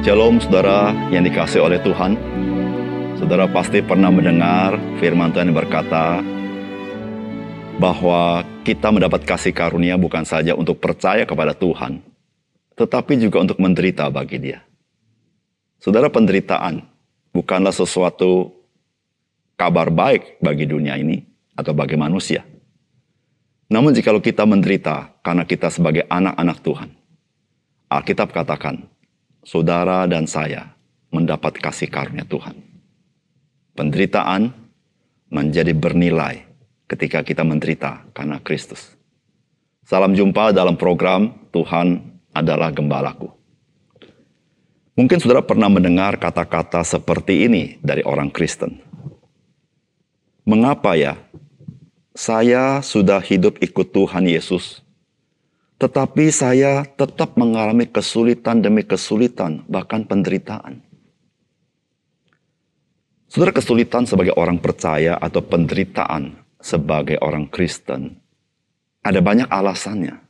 Shalom saudara yang dikasih oleh Tuhan. Saudara pasti pernah mendengar firman Tuhan yang berkata bahwa kita mendapat kasih karunia bukan saja untuk percaya kepada Tuhan, tetapi juga untuk menderita bagi dia. Saudara penderitaan bukanlah sesuatu kabar baik bagi dunia ini atau bagi manusia. Namun jikalau kita menderita karena kita sebagai anak-anak Tuhan, Alkitab katakan, saudara dan saya mendapat kasih karunia Tuhan. Penderitaan menjadi bernilai ketika kita menderita karena Kristus. Salam jumpa dalam program Tuhan adalah gembalaku. Mungkin saudara pernah mendengar kata-kata seperti ini dari orang Kristen. Mengapa ya saya sudah hidup ikut Tuhan Yesus tetapi saya tetap mengalami kesulitan demi kesulitan, bahkan penderitaan. Saudara kesulitan sebagai orang percaya atau penderitaan sebagai orang Kristen, ada banyak alasannya.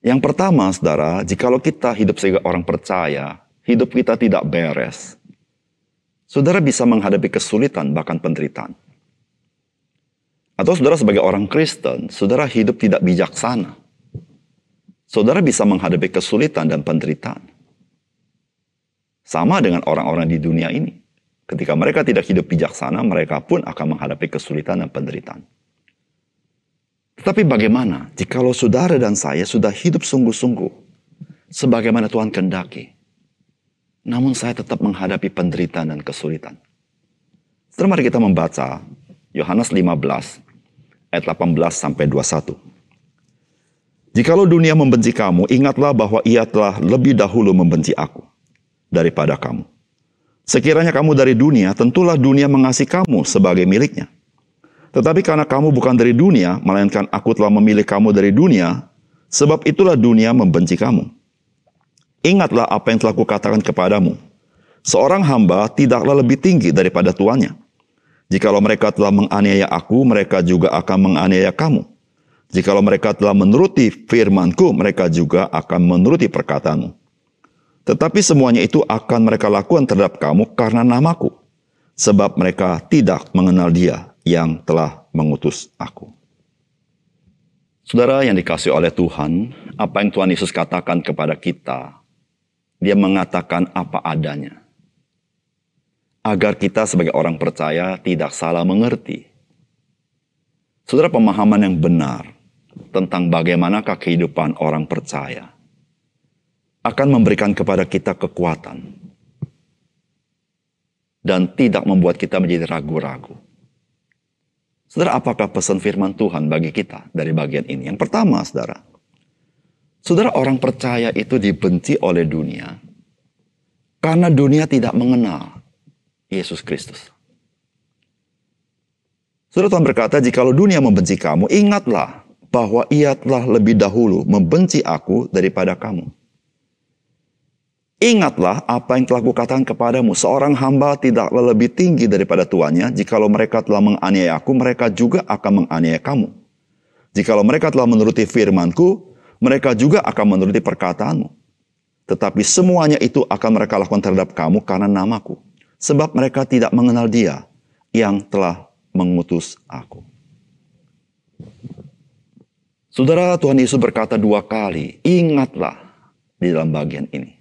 Yang pertama, saudara, jikalau kita hidup sebagai orang percaya, hidup kita tidak beres. Saudara bisa menghadapi kesulitan bahkan penderitaan. Atau saudara sebagai orang Kristen, saudara hidup tidak bijaksana. Saudara bisa menghadapi kesulitan dan penderitaan. Sama dengan orang-orang di dunia ini. Ketika mereka tidak hidup bijaksana, mereka pun akan menghadapi kesulitan dan penderitaan. Tetapi bagaimana jikalau saudara dan saya sudah hidup sungguh-sungguh sebagaimana Tuhan kendaki, namun saya tetap menghadapi penderitaan dan kesulitan. Setelah mari kita membaca Yohanes 15 ayat 18 sampai 21. Jikalau dunia membenci kamu, ingatlah bahwa ia telah lebih dahulu membenci aku daripada kamu. Sekiranya kamu dari dunia, tentulah dunia mengasihi kamu sebagai miliknya. Tetapi karena kamu bukan dari dunia, melainkan aku telah memilih kamu dari dunia, sebab itulah dunia membenci kamu. Ingatlah apa yang telah kukatakan kepadamu. Seorang hamba tidaklah lebih tinggi daripada tuannya Jikalau mereka telah menganiaya aku, mereka juga akan menganiaya kamu. Jikalau mereka telah menuruti firmanku, mereka juga akan menuruti perkataanmu. Tetapi semuanya itu akan mereka lakukan terhadap kamu karena namaku. Sebab mereka tidak mengenal dia yang telah mengutus aku. Saudara yang dikasih oleh Tuhan, apa yang Tuhan Yesus katakan kepada kita, dia mengatakan apa adanya agar kita sebagai orang percaya tidak salah mengerti. Saudara pemahaman yang benar tentang bagaimanakah kehidupan orang percaya akan memberikan kepada kita kekuatan dan tidak membuat kita menjadi ragu-ragu. Saudara, apakah pesan firman Tuhan bagi kita dari bagian ini? Yang pertama, saudara, saudara orang percaya itu dibenci oleh dunia karena dunia tidak mengenal Yesus Kristus. Saudara Tuhan berkata, jikalau dunia membenci kamu, ingatlah bahwa ia telah lebih dahulu membenci aku daripada kamu. Ingatlah apa yang telah kukatakan kepadamu, seorang hamba tidaklah lebih tinggi daripada tuannya, jikalau mereka telah menganiaya aku, mereka juga akan menganiaya kamu. Jikalau mereka telah menuruti firmanku, mereka juga akan menuruti perkataanmu. Tetapi semuanya itu akan mereka lakukan terhadap kamu karena namaku sebab mereka tidak mengenal Dia yang telah mengutus aku. Saudara Tuhan Yesus berkata dua kali, ingatlah di dalam bagian ini.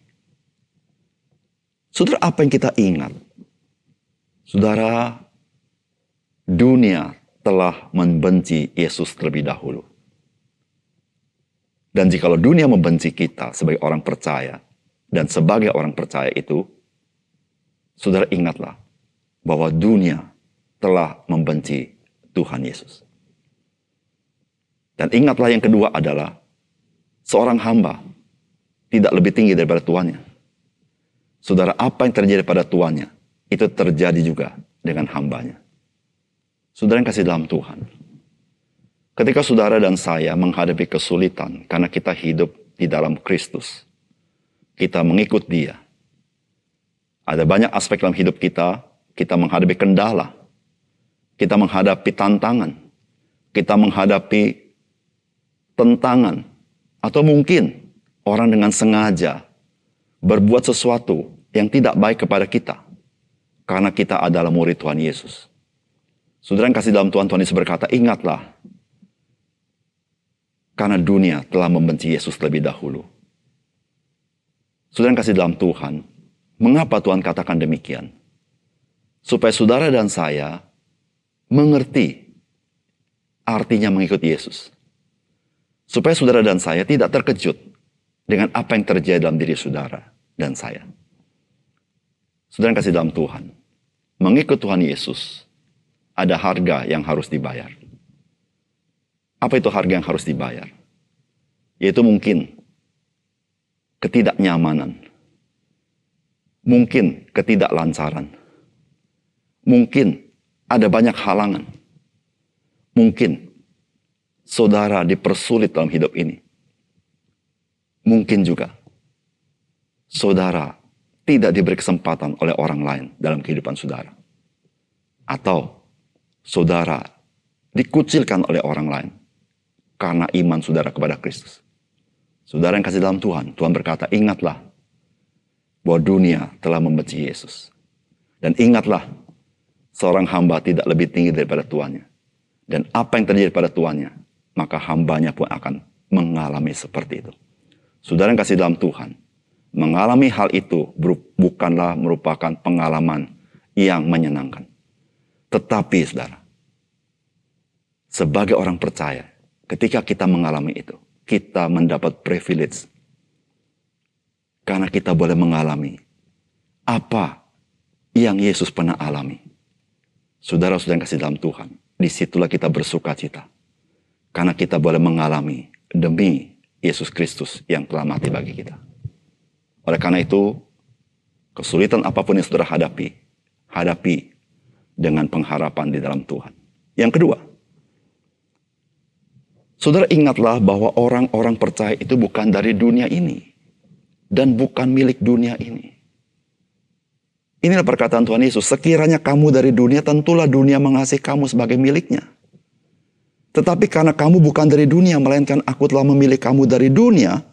Saudara apa yang kita ingat? Saudara, dunia telah membenci Yesus terlebih dahulu. Dan jikalau dunia membenci kita sebagai orang percaya, dan sebagai orang percaya itu, Saudara ingatlah bahwa dunia telah membenci Tuhan Yesus. Dan ingatlah yang kedua adalah seorang hamba tidak lebih tinggi daripada tuannya. Saudara, apa yang terjadi pada tuannya itu terjadi juga dengan hambanya. Saudara yang kasih dalam Tuhan. Ketika saudara dan saya menghadapi kesulitan karena kita hidup di dalam Kristus, kita mengikut Dia, ada banyak aspek dalam hidup kita, kita menghadapi kendala, kita menghadapi tantangan, kita menghadapi tentangan, atau mungkin orang dengan sengaja berbuat sesuatu yang tidak baik kepada kita karena kita adalah murid Tuhan Yesus. Saudara yang kasih dalam Tuhan, Tuhan Yesus berkata, ingatlah karena dunia telah membenci Yesus lebih dahulu. Saudara yang kasih dalam Tuhan, mengapa Tuhan katakan demikian? Supaya saudara dan saya mengerti artinya mengikut Yesus. Supaya saudara dan saya tidak terkejut dengan apa yang terjadi dalam diri saudara dan saya. Saudara yang kasih dalam Tuhan, mengikut Tuhan Yesus, ada harga yang harus dibayar. Apa itu harga yang harus dibayar? Yaitu mungkin ketidaknyamanan, mungkin ketidaklancaran, mungkin ada banyak halangan, mungkin saudara dipersulit dalam hidup ini. Mungkin juga saudara tidak diberi kesempatan oleh orang lain dalam kehidupan saudara. Atau saudara dikucilkan oleh orang lain karena iman saudara kepada Kristus. Saudara yang kasih dalam Tuhan, Tuhan berkata, ingatlah bahwa dunia telah membenci Yesus. Dan ingatlah, seorang hamba tidak lebih tinggi daripada tuannya. Dan apa yang terjadi pada tuannya, maka hambanya pun akan mengalami seperti itu. Saudara yang kasih dalam Tuhan, mengalami hal itu bukanlah merupakan pengalaman yang menyenangkan. Tetapi saudara, sebagai orang percaya, ketika kita mengalami itu, kita mendapat privilege. Karena kita boleh mengalami apa yang Yesus pernah alami. Saudara-saudara yang kasih dalam Tuhan, di situlah kita bersuka cita. Karena kita boleh mengalami demi Yesus Kristus yang telah mati bagi kita. Oleh karena itu, kesulitan apa pun yang saudara hadapi, hadapi dengan pengharapan di dalam Tuhan. Yang kedua, saudara ingatlah bahwa orang-orang percaya itu bukan dari dunia ini dan bukan milik dunia ini. Inilah perkataan Tuhan Yesus, sekiranya kamu dari dunia, tentulah dunia mengasihi kamu sebagai miliknya. Tetapi karena kamu bukan dari dunia, melainkan aku telah memilih kamu dari dunia,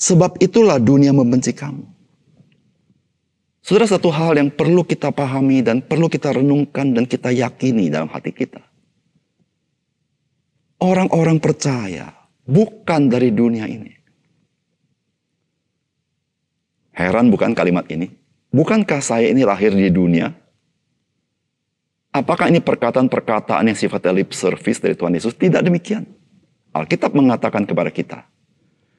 sebab itulah dunia membenci kamu. Saudara, satu hal yang perlu kita pahami dan perlu kita renungkan dan kita yakini dalam hati kita. Orang-orang percaya bukan dari dunia ini. Heran bukan kalimat ini? Bukankah saya ini lahir di dunia? Apakah ini perkataan-perkataan yang sifatnya lip service dari Tuhan Yesus? Tidak demikian. Alkitab mengatakan kepada kita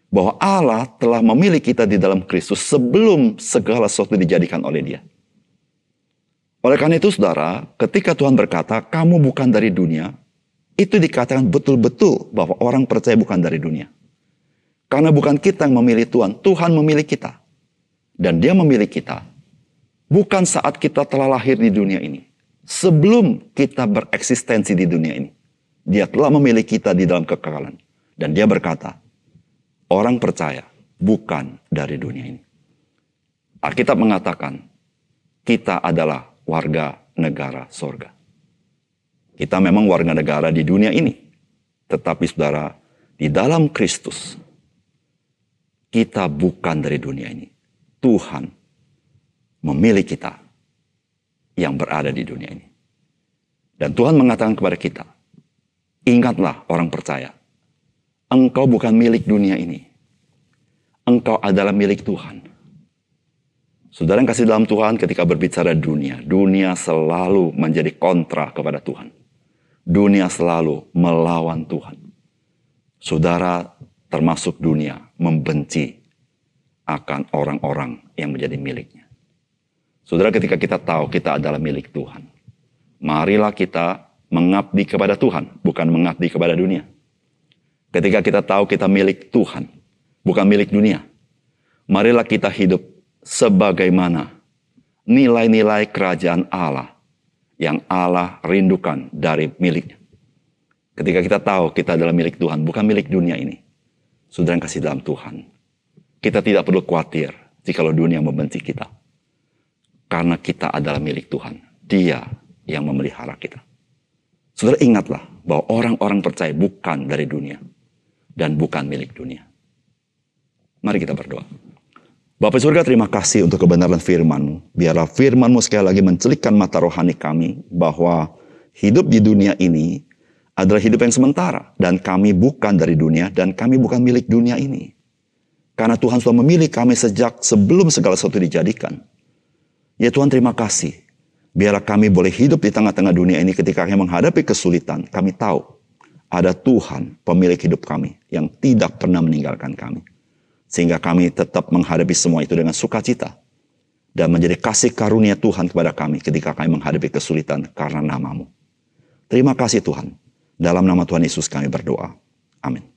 bahwa Allah telah memilih kita di dalam Kristus sebelum segala sesuatu dijadikan oleh Dia. Oleh karena itu, saudara, ketika Tuhan berkata, "Kamu bukan dari dunia," itu dikatakan betul-betul bahwa orang percaya bukan dari dunia. Karena bukan kita yang memilih Tuhan, Tuhan memilih kita, dan Dia memilih kita bukan saat kita telah lahir di dunia ini sebelum kita bereksistensi di dunia ini. Dia telah memilih kita di dalam kekekalan. Dan dia berkata, orang percaya bukan dari dunia ini. Alkitab mengatakan, kita adalah warga negara sorga. Kita memang warga negara di dunia ini. Tetapi saudara, di dalam Kristus, kita bukan dari dunia ini. Tuhan memilih kita yang berada di dunia ini. Dan Tuhan mengatakan kepada kita, ingatlah orang percaya, engkau bukan milik dunia ini. Engkau adalah milik Tuhan. Saudara yang kasih dalam Tuhan ketika berbicara dunia, dunia selalu menjadi kontra kepada Tuhan. Dunia selalu melawan Tuhan. Saudara termasuk dunia membenci akan orang-orang yang menjadi miliknya. Saudara ketika kita tahu kita adalah milik Tuhan. Marilah kita mengabdi kepada Tuhan, bukan mengabdi kepada dunia. Ketika kita tahu kita milik Tuhan, bukan milik dunia. Marilah kita hidup sebagaimana nilai-nilai kerajaan Allah yang Allah rindukan dari miliknya. Ketika kita tahu kita adalah milik Tuhan, bukan milik dunia ini. Saudara yang kasih dalam Tuhan. Kita tidak perlu khawatir jika dunia membenci kita karena kita adalah milik Tuhan. Dia yang memelihara kita. Saudara ingatlah bahwa orang-orang percaya bukan dari dunia dan bukan milik dunia. Mari kita berdoa. Bapak surga terima kasih untuk kebenaran firman-Mu. Biarlah firman-Mu sekali lagi mencelikkan mata rohani kami bahwa hidup di dunia ini adalah hidup yang sementara. Dan kami bukan dari dunia dan kami bukan milik dunia ini. Karena Tuhan sudah memilih kami sejak sebelum segala sesuatu dijadikan. Ya Tuhan terima kasih. Biarlah kami boleh hidup di tengah-tengah dunia ini ketika kami menghadapi kesulitan. Kami tahu ada Tuhan pemilik hidup kami yang tidak pernah meninggalkan kami. Sehingga kami tetap menghadapi semua itu dengan sukacita. Dan menjadi kasih karunia Tuhan kepada kami ketika kami menghadapi kesulitan karena namamu. Terima kasih Tuhan. Dalam nama Tuhan Yesus kami berdoa. Amin.